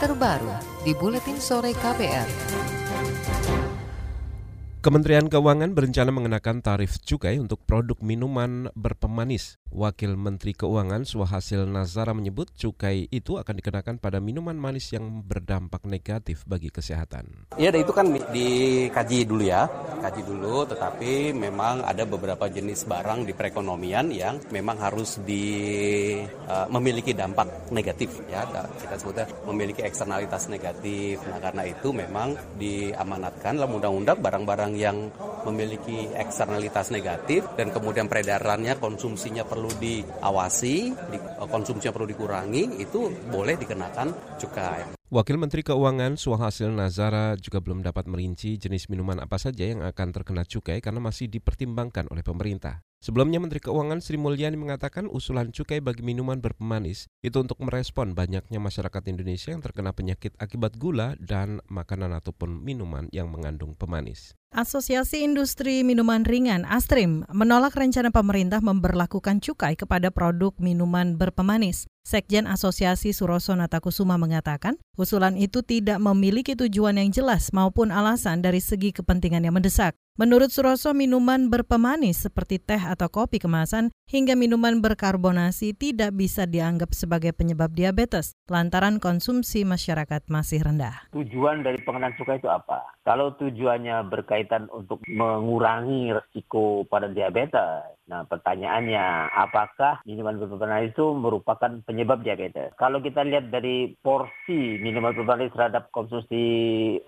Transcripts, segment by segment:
terbaru di Buletin Sore KPR. Kementerian Keuangan berencana mengenakan tarif cukai untuk produk minuman berpemanis. Wakil Menteri Keuangan Suhasil Nazara menyebut cukai itu akan dikenakan pada minuman manis yang berdampak negatif bagi kesehatan. Iya, itu kan dikaji dulu ya, kaji dulu. Tetapi memang ada beberapa jenis barang di perekonomian yang memang harus di uh, memiliki dampak negatif ya. Kita sebutnya memiliki eksternalitas negatif. Nah, karena itu memang diamanatkan dalam undang-undang barang-barang barang yang memiliki eksternalitas negatif dan kemudian peredarannya konsumsinya perlu diawasi, konsumsinya perlu dikurangi, itu boleh dikenakan cukai. Wakil Menteri Keuangan Suhasil Nazara juga belum dapat merinci jenis minuman apa saja yang akan terkena cukai karena masih dipertimbangkan oleh pemerintah. Sebelumnya Menteri Keuangan Sri Mulyani mengatakan usulan cukai bagi minuman berpemanis itu untuk merespon banyaknya masyarakat Indonesia yang terkena penyakit akibat gula dan makanan ataupun minuman yang mengandung pemanis. Asosiasi Industri Minuman Ringan Astrim menolak rencana pemerintah memberlakukan cukai kepada produk minuman berpemanis. Sekjen Asosiasi Suroso Natakusuma mengatakan, usulan itu tidak memiliki tujuan yang jelas maupun alasan dari segi kepentingan yang mendesak. Menurut Suroso, minuman berpemanis seperti teh atau kopi kemasan hingga minuman berkarbonasi tidak bisa dianggap sebagai penyebab diabetes lantaran konsumsi masyarakat masih rendah. Tujuan dari pengenaan cukai itu apa? Kalau tujuannya berkaitan untuk mengurangi resiko pada diabetes, nah pertanyaannya apakah minuman berpemanis itu merupakan penyebab diabetes? Kalau kita lihat dari porsi minuman berpemanis terhadap konsumsi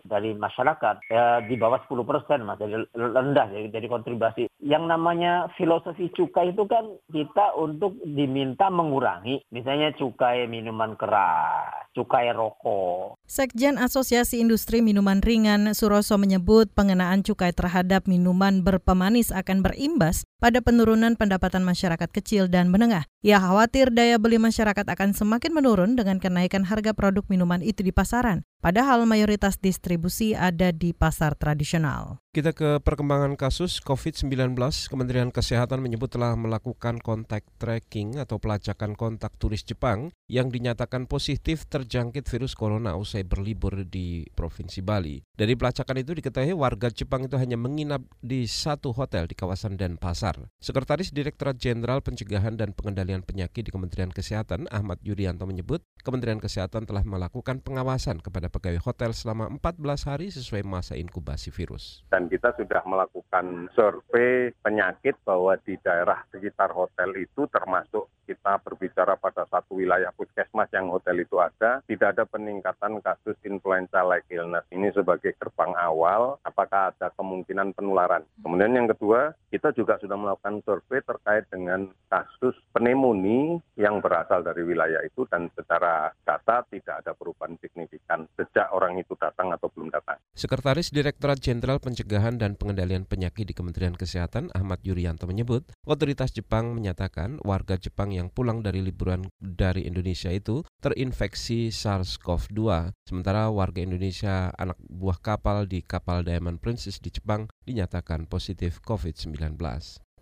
dari masyarakat, ya di bawah 10 persen, mas, jadi rendah jadi, jadi kontribusi. Yang namanya filosofi cukai itu kan kita untuk diminta mengurangi, misalnya cukai minuman keras, cukai rokok. Sekjen Asosiasi Industri Minuman Ringan Suroso menyebut pengenaan cukai terhadap minuman berpemanis akan berimbas pada penurunan pendapatan masyarakat kecil dan menengah. Ia khawatir daya beli masyarakat akan semakin menurun dengan kenaikan harga produk minuman itu di pasaran, padahal mayoritas distribusi ada di pasar tradisional. Kita ke perkembangan kasus COVID-19. Kementerian Kesehatan menyebut telah melakukan kontak tracking atau pelacakan kontak turis Jepang yang dinyatakan positif terjangkit virus corona usai berlibur di Provinsi Bali. Dari pelacakan itu diketahui warga Jepang itu hanya menginap di satu hotel di kawasan Denpasar. Sekretaris Direktorat Jenderal Pencegahan dan Pengendalian Penyakit di Kementerian Kesehatan, Ahmad Yuryanto menyebut, Kementerian Kesehatan telah melakukan pengawasan kepada pegawai hotel selama 14 hari sesuai masa inkubasi virus. Dan kita sudah melakukan survei penyakit bahwa di daerah sekitar hotel itu termasuk kita berbicara pada satu wilayah puskesmas yang hotel itu ada, tidak ada peningkatan kasus influenza like illness. Ini sebagai gerbang awal, apakah ada kemungkinan penularan. Kemudian yang kedua, kita juga sudah melakukan survei terkait dengan kasus pneumonia yang berasal dari wilayah itu dan secara data tidak ada perubahan signifikan sejak orang itu datang atau belum datang. Sekretaris Direktorat Jenderal Pencegahan dan Pengendalian Penyakit di Kementerian Kesehatan Ahmad Yuryanto menyebut, otoritas Jepang menyatakan warga Jepang yang pulang dari liburan dari Indonesia itu terinfeksi SARS-CoV-2, sementara warga Indonesia anak buah kapal di kapal Diamond Princess di Jepang dinyatakan positif COVID-19.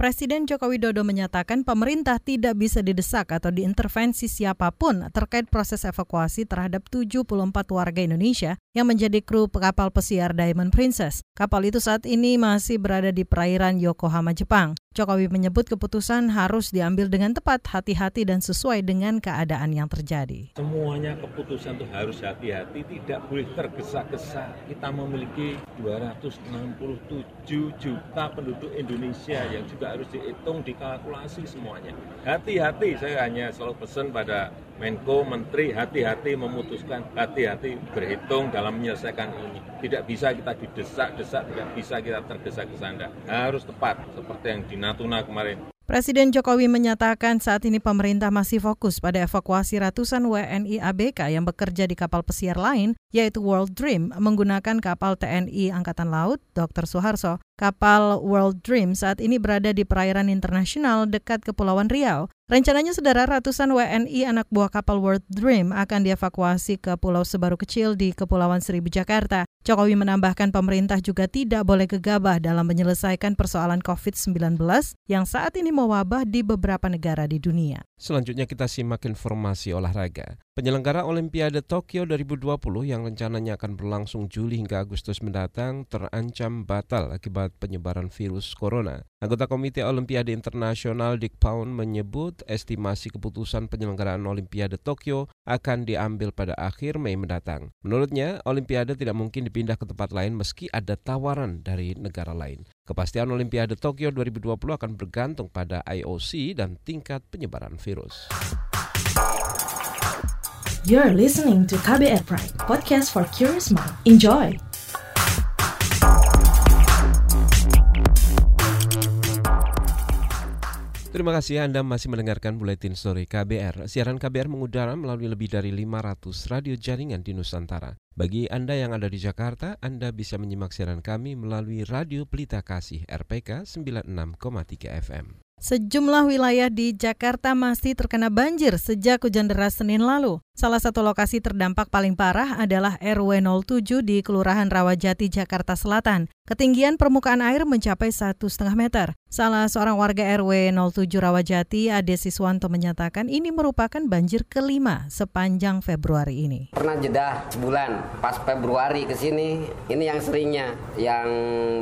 Presiden Joko Widodo menyatakan pemerintah tidak bisa didesak atau diintervensi siapa pun terkait proses evakuasi terhadap 74 warga Indonesia yang menjadi kru kapal pesiar Diamond Princess. Kapal itu saat ini masih berada di perairan Yokohama, Jepang. Jokowi menyebut keputusan harus diambil dengan tepat, hati-hati dan sesuai dengan keadaan yang terjadi. Semuanya keputusan itu harus hati-hati, tidak boleh tergesa-gesa. Kita memiliki 267 juta penduduk Indonesia yang juga harus dihitung, dikalkulasi semuanya. Hati-hati, saya hanya selalu pesan pada Menko, Menteri, hati-hati memutuskan, hati-hati berhitung dalam menyelesaikan ini. Tidak bisa kita didesak-desak, tidak bisa kita tergesa-gesa. Harus tepat, seperti yang di Natuna kemarin. Presiden Jokowi menyatakan saat ini pemerintah masih fokus pada evakuasi ratusan WNI ABK yang bekerja di kapal pesiar lain, yaitu World Dream, menggunakan kapal TNI Angkatan Laut Dr. Suharso. Kapal World Dream saat ini berada di perairan internasional dekat Kepulauan Riau. Rencananya saudara ratusan WNI anak buah kapal World Dream akan dievakuasi ke Pulau Sebaru Kecil di Kepulauan Seribu Jakarta. Jokowi menambahkan pemerintah juga tidak boleh gegabah dalam menyelesaikan persoalan COVID-19 yang saat ini mewabah di beberapa negara di dunia. Selanjutnya kita simak informasi olahraga. Penyelenggara Olimpiade Tokyo 2020 yang rencananya akan berlangsung Juli hingga Agustus mendatang terancam batal akibat penyebaran virus corona. Anggota Komite Olimpiade Internasional Dick Pound menyebut estimasi keputusan penyelenggaraan Olimpiade Tokyo akan diambil pada akhir Mei mendatang. Menurutnya, Olimpiade tidak mungkin dipindah ke tempat lain meski ada tawaran dari negara lain. Kepastian Olimpiade Tokyo 2020 akan bergantung pada IOC dan tingkat penyebaran virus. You're listening to KBR Pride, podcast for curious mind. Enjoy! Terima kasih Anda masih mendengarkan Buletin Story KBR. Siaran KBR mengudara melalui lebih dari 500 radio jaringan di Nusantara. Bagi Anda yang ada di Jakarta, Anda bisa menyimak siaran kami melalui Radio Pelita Kasih RPK 96,3 FM. Sejumlah wilayah di Jakarta masih terkena banjir sejak hujan deras Senin lalu. Salah satu lokasi terdampak paling parah adalah RW 07 di Kelurahan Rawajati, Jakarta Selatan. Ketinggian permukaan air mencapai satu setengah meter. Salah seorang warga RW 07 Rawajati, Ade Siswanto menyatakan ini merupakan banjir kelima sepanjang Februari ini. Pernah jeda sebulan, pas Februari ke sini, ini yang seringnya. Yang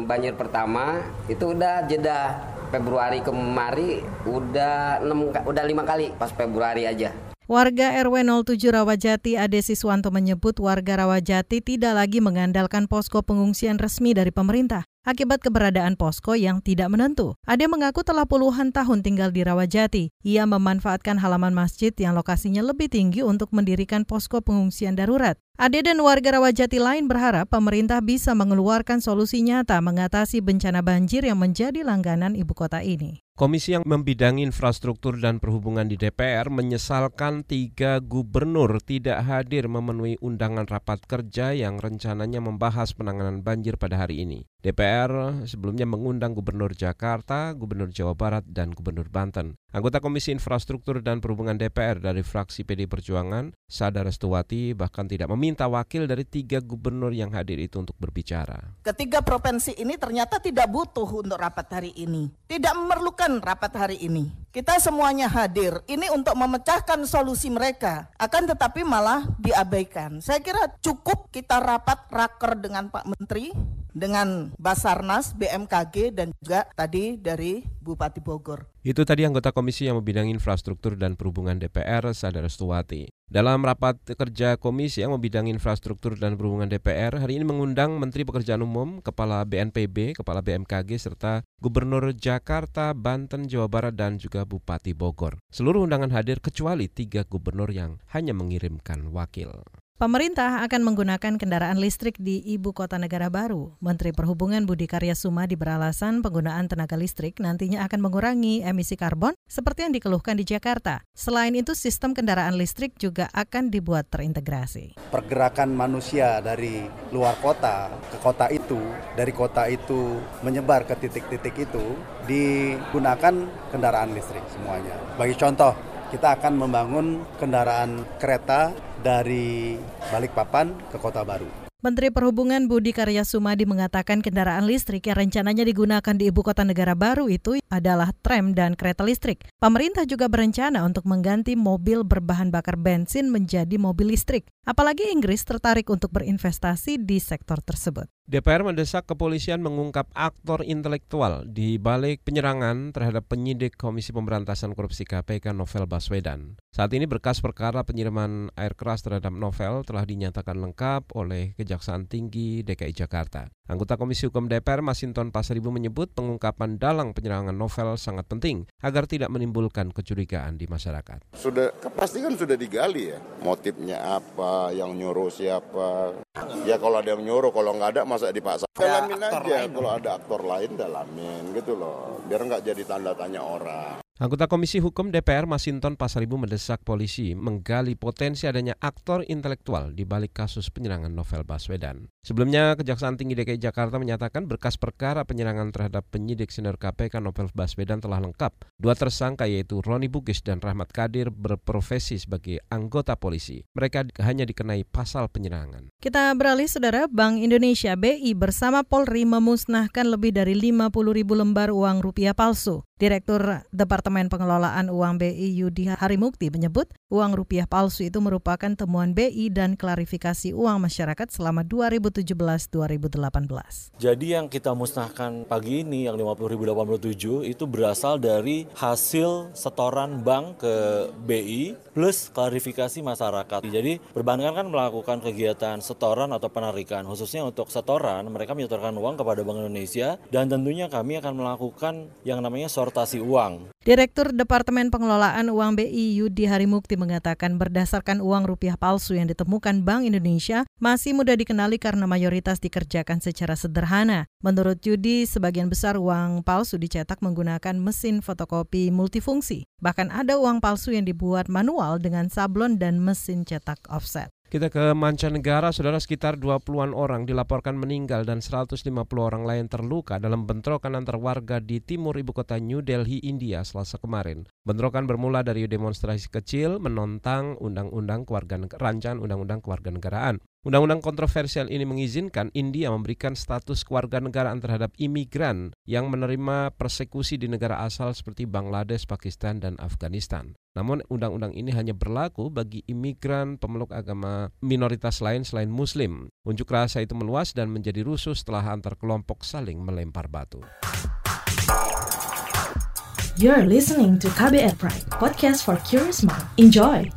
banjir pertama itu udah jeda Februari kemari udah 6 udah lima kali pas Februari aja. Warga RW 07 Rawajati Ade Siswanto menyebut warga Rawajati tidak lagi mengandalkan posko pengungsian resmi dari pemerintah akibat keberadaan posko yang tidak menentu. Ade mengaku telah puluhan tahun tinggal di Rawajati. Ia memanfaatkan halaman masjid yang lokasinya lebih tinggi untuk mendirikan posko pengungsian darurat. Ade dan warga Rawajati lain berharap pemerintah bisa mengeluarkan solusi nyata mengatasi bencana banjir yang menjadi langganan ibu kota ini. Komisi yang membidangi infrastruktur dan perhubungan di DPR menyesalkan tiga gubernur tidak hadir memenuhi undangan rapat kerja yang rencananya membahas penanganan banjir pada hari ini. DPR sebelumnya mengundang Gubernur Jakarta, Gubernur Jawa Barat, dan Gubernur Banten. Anggota Komisi Infrastruktur dan Perhubungan DPR dari fraksi PD Perjuangan, Sada Restuwati, bahkan tidak meminta wakil dari tiga gubernur yang hadir itu untuk berbicara. Ketiga provinsi ini ternyata tidak butuh untuk rapat hari ini. Tidak memerlukan rapat hari ini. Kita semuanya hadir. Ini untuk memecahkan solusi mereka. Akan tetapi malah diabaikan. Saya kira cukup kita rapat raker dengan Pak Menteri, dengan Basarnas, BMKG, dan juga tadi dari Bupati Bogor. Itu tadi anggota komisi yang membidangi infrastruktur dan perhubungan DPR, Sadar Stuwati. Dalam rapat kerja komisi yang membidangi infrastruktur dan perhubungan DPR, hari ini mengundang Menteri Pekerjaan Umum, Kepala BNPB, Kepala BMKG, serta Gubernur Jakarta, Banten, Jawa Barat, dan juga Bupati Bogor. Seluruh undangan hadir kecuali tiga gubernur yang hanya mengirimkan wakil. Pemerintah akan menggunakan kendaraan listrik di ibu kota negara baru. Menteri Perhubungan Budi Karya Sumadi beralasan penggunaan tenaga listrik nantinya akan mengurangi emisi karbon seperti yang dikeluhkan di Jakarta. Selain itu, sistem kendaraan listrik juga akan dibuat terintegrasi. Pergerakan manusia dari luar kota ke kota itu, dari kota itu menyebar ke titik-titik itu, digunakan kendaraan listrik semuanya. Bagi contoh, kita akan membangun kendaraan kereta dari Balikpapan ke Kota Baru. Menteri Perhubungan Budi Karya Sumadi mengatakan kendaraan listrik yang rencananya digunakan di ibu kota negara baru itu adalah tram dan kereta listrik. Pemerintah juga berencana untuk mengganti mobil berbahan bakar bensin menjadi mobil listrik. Apalagi Inggris tertarik untuk berinvestasi di sektor tersebut. DPR mendesak kepolisian mengungkap aktor intelektual di balik penyerangan terhadap penyidik Komisi Pemberantasan Korupsi KPK Novel Baswedan. Saat ini berkas perkara penyiraman air keras terhadap Novel telah dinyatakan lengkap oleh Kejaksaan Tinggi DKI Jakarta. Anggota Komisi Hukum DPR Masinton Pasaribu menyebut pengungkapan dalang penyerangan Novel sangat penting agar tidak menimbulkan kecurigaan di masyarakat. Sudah pasti kan sudah digali ya, motifnya apa, yang nyuruh siapa. Ya kalau ada yang nyuruh, kalau nggak ada masa dipaksa. Dalamin aja, kalau ada aktor lain dalamin gitu loh, biar nggak jadi tanda tanya orang. Anggota Komisi Hukum DPR Masinton Pasaribu mendesak polisi menggali potensi adanya aktor intelektual di balik kasus penyerangan Novel Baswedan. Sebelumnya, Kejaksaan Tinggi DKI Jakarta menyatakan berkas perkara penyerangan terhadap penyidik senior KPK Novel Baswedan telah lengkap. Dua tersangka yaitu Roni Bugis dan Rahmat Kadir berprofesi sebagai anggota polisi. Mereka hanya dikenai pasal penyerangan. Kita beralih, Saudara. Bank Indonesia BI bersama Polri memusnahkan lebih dari 50 ribu lembar uang rupiah palsu. Direktur Departemen Pengelolaan Uang BI Yudi Harimukti menyebut uang rupiah palsu itu merupakan temuan BI dan klarifikasi uang masyarakat selama 2017-2018. Jadi yang kita musnahkan pagi ini yang 50.087 itu berasal dari hasil setoran bank ke BI plus klarifikasi masyarakat. Jadi perbankan kan melakukan kegiatan setoran atau penarikan khususnya untuk setoran mereka menyetorkan uang kepada Bank Indonesia dan tentunya kami akan melakukan yang namanya transportasi uang. Direktur Departemen Pengelolaan Uang BI Yudi Harimukti mengatakan berdasarkan uang rupiah palsu yang ditemukan Bank Indonesia masih mudah dikenali karena mayoritas dikerjakan secara sederhana. Menurut Yudi, sebagian besar uang palsu dicetak menggunakan mesin fotokopi multifungsi. Bahkan ada uang palsu yang dibuat manual dengan sablon dan mesin cetak offset. Kita ke mancanegara, saudara sekitar 20-an orang dilaporkan meninggal dan 150 orang lain terluka dalam bentrokan antar warga di timur ibu kota New Delhi, India selasa kemarin. Bentrokan bermula dari demonstrasi kecil menentang undang-undang keluarga rancangan undang-undang kewarganegaraan. Undang-undang kontroversial ini mengizinkan India memberikan status kewarganegaraan terhadap imigran yang menerima persekusi di negara asal seperti Bangladesh, Pakistan, dan Afghanistan. Namun undang-undang ini hanya berlaku bagi imigran pemeluk agama minoritas lain selain muslim. Unjuk rasa itu meluas dan menjadi rusuh setelah antar kelompok saling melempar batu. You're listening to KBR Pride, podcast for curious mind. Enjoy!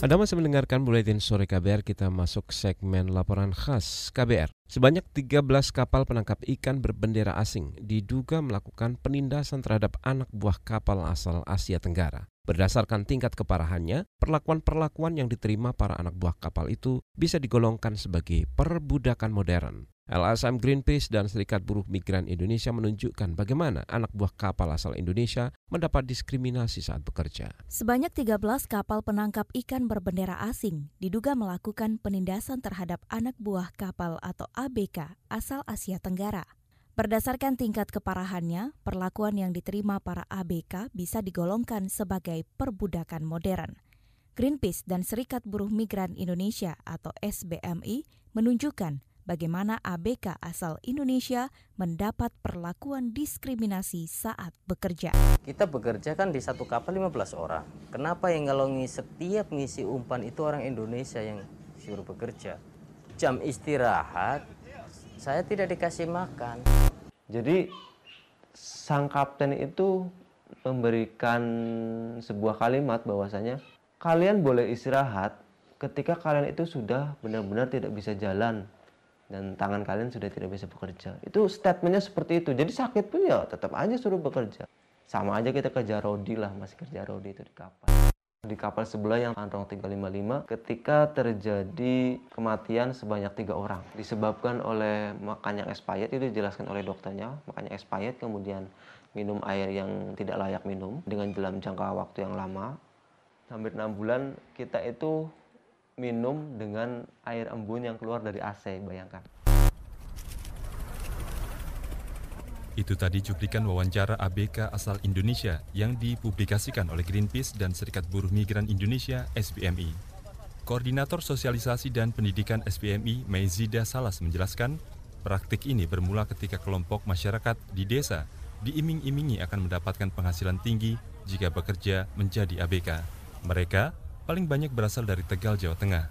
Anda masih mendengarkan Buletin Sore KBR, kita masuk segmen laporan khas KBR. Sebanyak 13 kapal penangkap ikan berbendera asing diduga melakukan penindasan terhadap anak buah kapal asal Asia Tenggara. Berdasarkan tingkat keparahannya, perlakuan-perlakuan yang diterima para anak buah kapal itu bisa digolongkan sebagai perbudakan modern. LSM Greenpeace dan Serikat Buruh Migran Indonesia menunjukkan bagaimana anak buah kapal asal Indonesia mendapat diskriminasi saat bekerja. Sebanyak 13 kapal penangkap ikan berbendera asing diduga melakukan penindasan terhadap anak buah kapal atau ABK asal Asia Tenggara. Berdasarkan tingkat keparahannya, perlakuan yang diterima para ABK bisa digolongkan sebagai perbudakan modern. Greenpeace dan Serikat Buruh Migran Indonesia atau SBMI menunjukkan bagaimana ABK asal Indonesia mendapat perlakuan diskriminasi saat bekerja. Kita bekerja kan di satu kapal 15 orang. Kenapa yang kalau setiap ngisi umpan itu orang Indonesia yang suruh bekerja? Jam istirahat saya tidak dikasih makan. Jadi sang kapten itu memberikan sebuah kalimat bahwasanya kalian boleh istirahat ketika kalian itu sudah benar-benar tidak bisa jalan dan tangan kalian sudah tidak bisa bekerja. Itu statementnya seperti itu. Jadi sakit pun ya tetap aja suruh bekerja. Sama aja kita kerja rodi lah, masih kerja rodi itu di kapal. Di kapal sebelah yang Androng 355 ketika terjadi kematian sebanyak tiga orang. Disebabkan oleh makan yang expired itu dijelaskan oleh dokternya. Makannya expired kemudian minum air yang tidak layak minum dengan dalam jangka waktu yang lama. Hampir enam bulan kita itu minum dengan air embun yang keluar dari AC, bayangkan. Itu tadi cuplikan wawancara ABK asal Indonesia yang dipublikasikan oleh Greenpeace dan Serikat Buruh Migran Indonesia SBMI. Koordinator Sosialisasi dan Pendidikan SBMI, Maizida Salas menjelaskan, praktik ini bermula ketika kelompok masyarakat di desa diiming-imingi akan mendapatkan penghasilan tinggi jika bekerja menjadi ABK. Mereka paling banyak berasal dari Tegal, Jawa Tengah.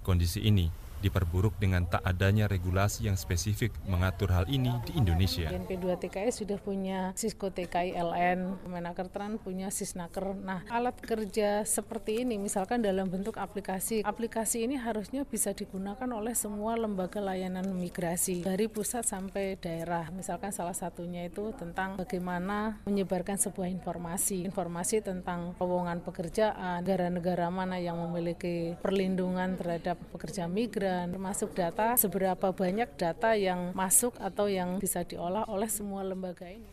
Kondisi ini diperburuk dengan tak adanya regulasi yang spesifik mengatur hal ini di Indonesia. GNP2 TKS sudah punya Sisko TKI LN, Menaker Tran punya Sisnaker. Nah, alat kerja seperti ini misalkan dalam bentuk aplikasi. Aplikasi ini harusnya bisa digunakan oleh semua lembaga layanan migrasi dari pusat sampai daerah. Misalkan salah satunya itu tentang bagaimana menyebarkan sebuah informasi, informasi tentang lowongan pekerjaan, negara-negara mana yang memiliki perlindungan terhadap pekerja migran dan termasuk data seberapa banyak data yang masuk atau yang bisa diolah oleh semua lembaga ini.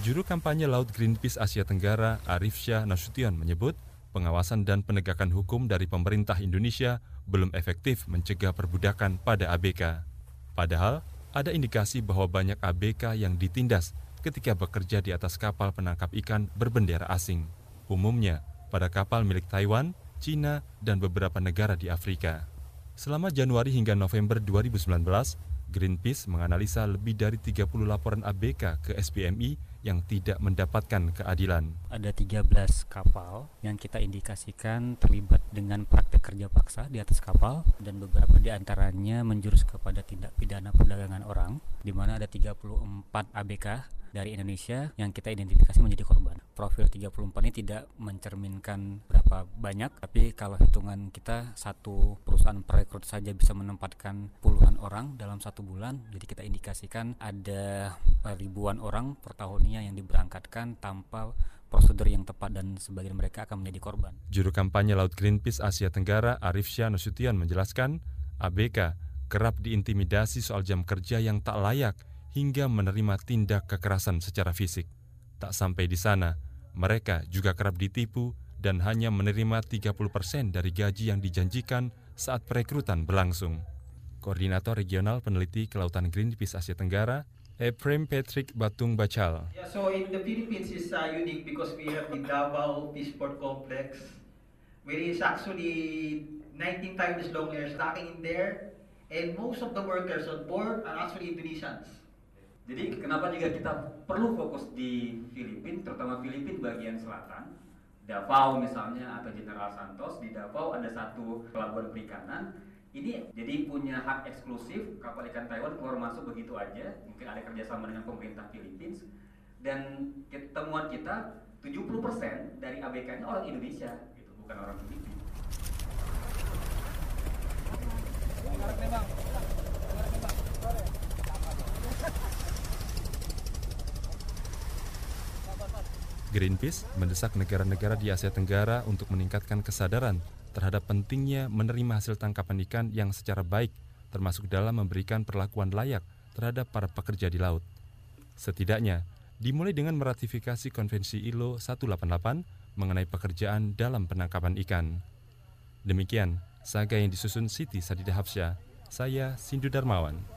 Juru kampanye Laut Greenpeace Asia Tenggara, Arif Syah Nasution menyebut, pengawasan dan penegakan hukum dari pemerintah Indonesia belum efektif mencegah perbudakan pada ABK. Padahal, ada indikasi bahwa banyak ABK yang ditindas ketika bekerja di atas kapal penangkap ikan berbendera asing. Umumnya, pada kapal milik Taiwan, Cina, dan beberapa negara di Afrika. Selama Januari hingga November 2019, Greenpeace menganalisa lebih dari 30 laporan ABK ke SPMI yang tidak mendapatkan keadilan. Ada 13 kapal yang kita indikasikan terlibat dengan praktek kerja paksa di atas kapal dan beberapa di antaranya menjurus kepada tindak pidana perdagangan orang di mana ada 34 ABK dari Indonesia yang kita identifikasi menjadi korban. Profil 34 ini tidak mencerminkan berapa banyak, tapi kalau hitungan kita satu perusahaan perekrut saja bisa menempatkan puluhan orang dalam satu bulan, jadi kita indikasikan ada eh, ribuan orang per tahunnya yang diberangkatkan tanpa prosedur yang tepat dan sebagian mereka akan menjadi korban. Juru kampanye Laut Greenpeace Asia Tenggara Arif Syah menjelaskan, ABK kerap diintimidasi soal jam kerja yang tak layak hingga menerima tindak kekerasan secara fisik. Tak sampai di sana, mereka juga kerap ditipu dan hanya menerima 30% dari gaji yang dijanjikan saat perekrutan berlangsung. Koordinator Regional Peneliti Kelautan Greenpeace Asia Tenggara, Ephraim Patrick Batung Bacal. Yeah, so in the Philippines is uh, unique because we have the Davao Peaceport Complex, where is actually 19 times longer stacking in there, and most of the workers on board are actually Indonesians. Jadi kenapa juga kita perlu fokus di Filipina, terutama Filipina bagian selatan, Davao misalnya atau General Santos di Davao ada satu pelabuhan perikanan. Ini jadi punya hak eksklusif kapal ikan Taiwan keluar masuk begitu aja. Mungkin ada kerjasama dengan pemerintah Filipina. Dan temuan kita 70% dari ABK-nya orang Indonesia, gitu, bukan orang Filipina. Greenpeace mendesak negara-negara di Asia Tenggara untuk meningkatkan kesadaran terhadap pentingnya menerima hasil tangkapan ikan yang secara baik, termasuk dalam memberikan perlakuan layak terhadap para pekerja di laut. Setidaknya, dimulai dengan meratifikasi Konvensi ILO 188 mengenai pekerjaan dalam penangkapan ikan. Demikian, saga yang disusun Siti Sadidah Hafsyah, saya Sindu Darmawan.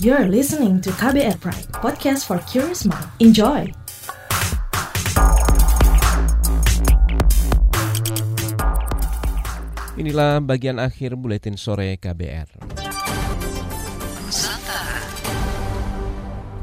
You're listening to KBR Pride, podcast for curious mind. Enjoy! Inilah bagian akhir buletin sore KBR.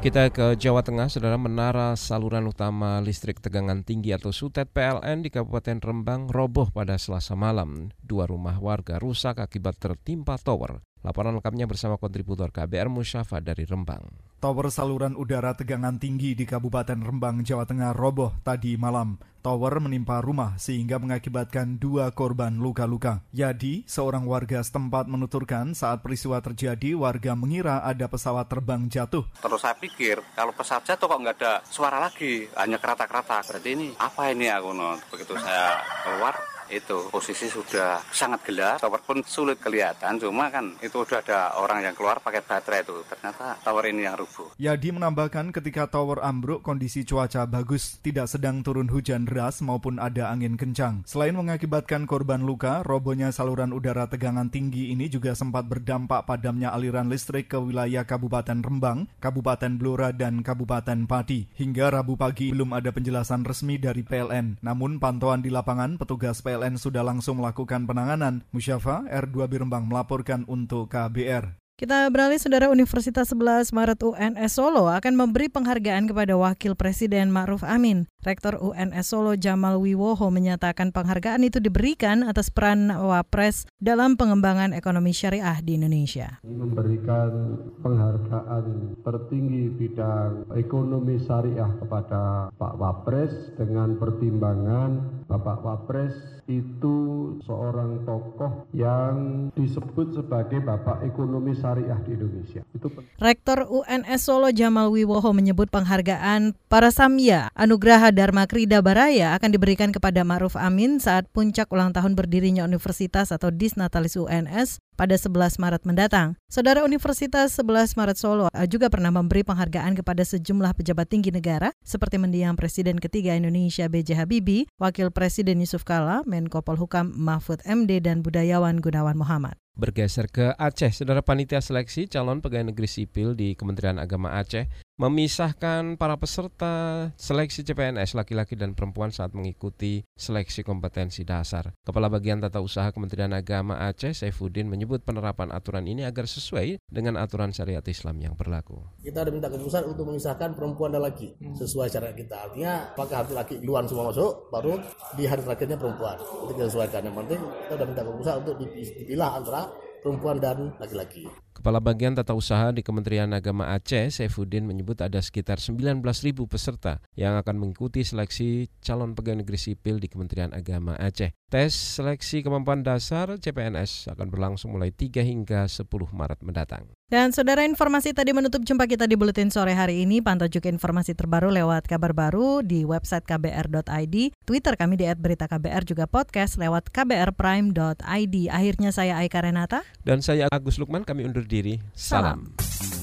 Kita ke Jawa Tengah, saudara menara saluran utama listrik tegangan tinggi atau SUTET PLN di Kabupaten Rembang roboh pada selasa malam. Dua rumah warga rusak akibat tertimpa tower. Laporan lengkapnya bersama kontributor KBR Musyafa dari Rembang. Tower saluran udara tegangan tinggi di Kabupaten Rembang, Jawa Tengah roboh tadi malam. Tower menimpa rumah sehingga mengakibatkan dua korban luka-luka. Yadi, seorang warga setempat menuturkan saat peristiwa terjadi warga mengira ada pesawat terbang jatuh. Terus saya pikir kalau pesawat jatuh kok nggak ada suara lagi, hanya kerata-kerata. Berarti ini apa ini aku no? Begitu saya keluar, itu posisi sudah sangat gelap tower pun sulit kelihatan cuma kan itu udah ada orang yang keluar pakai baterai itu. Ternyata tower ini yang rubuh. Yadi menambahkan ketika tower ambruk kondisi cuaca bagus tidak sedang turun hujan deras maupun ada angin kencang. Selain mengakibatkan korban luka robohnya saluran udara tegangan tinggi ini juga sempat berdampak padamnya aliran listrik ke wilayah Kabupaten Rembang Kabupaten Blora dan Kabupaten Pati. Hingga Rabu pagi belum ada penjelasan resmi dari PLN namun pantauan di lapangan petugas PLN PLN sudah langsung melakukan penanganan. Musyafa R2 Birembang melaporkan untuk KBR. Kita beralih, Saudara Universitas 11 Maret UNS Solo akan memberi penghargaan kepada Wakil Presiden Ma'ruf Amin. Rektor UNS Solo Jamal Wiwoho menyatakan penghargaan itu diberikan atas peran Wapres dalam pengembangan ekonomi syariah di Indonesia. Memberikan penghargaan tertinggi bidang ekonomi syariah kepada Pak Wapres dengan pertimbangan Bapak Wapres itu seorang tokoh yang disebut sebagai bapak ekonomi syariah di Indonesia. Itu Rektor UNS Solo Jamal Wiwoho menyebut penghargaan para Samya Anugraha Dharma Krida Baraya akan diberikan kepada Ma'ruf Amin saat puncak ulang tahun berdirinya Universitas atau Disnatalis UNS pada 11 Maret mendatang. Saudara Universitas 11 Maret Solo eh, juga pernah memberi penghargaan kepada sejumlah pejabat tinggi negara seperti mendiang Presiden ketiga Indonesia B.J. Habibie, Wakil Presiden Yusuf Kala, Menko Polhukam Mahfud MD, dan budayawan Gunawan Muhammad. Bergeser ke Aceh, saudara panitia seleksi calon pegawai negeri sipil di Kementerian Agama Aceh memisahkan para peserta seleksi CPNS laki-laki dan perempuan saat mengikuti seleksi kompetensi dasar. Kepala Bagian Tata Usaha Kementerian Agama Aceh, Saifuddin, menyebut penerapan aturan ini agar sesuai dengan aturan syariat Islam yang berlaku. Kita ada minta keputusan untuk memisahkan perempuan dan laki sesuai syariat kita. Artinya, apakah laki duluan semua masuk, baru di hari terakhirnya perempuan. Itu kita sesuaikan. Yang penting kita ada minta keputusan untuk dipilah antara perempuan dan laki-laki. Kepala Bagian Tata Usaha di Kementerian Agama Aceh, Saifuddin menyebut ada sekitar 19.000 peserta yang akan mengikuti seleksi calon pegawai negeri sipil di Kementerian Agama Aceh. Tes seleksi kemampuan dasar CPNS akan berlangsung mulai 3 hingga 10 Maret mendatang. Dan saudara informasi tadi menutup jumpa kita di Buletin Sore hari ini. Pantau juga informasi terbaru lewat kabar baru di website kbr.id, Twitter kami di @beritaKBR juga podcast lewat kbrprime.id. Akhirnya saya Aika Renata. Dan saya Agus Lukman, kami undur diri. Salam. Salam.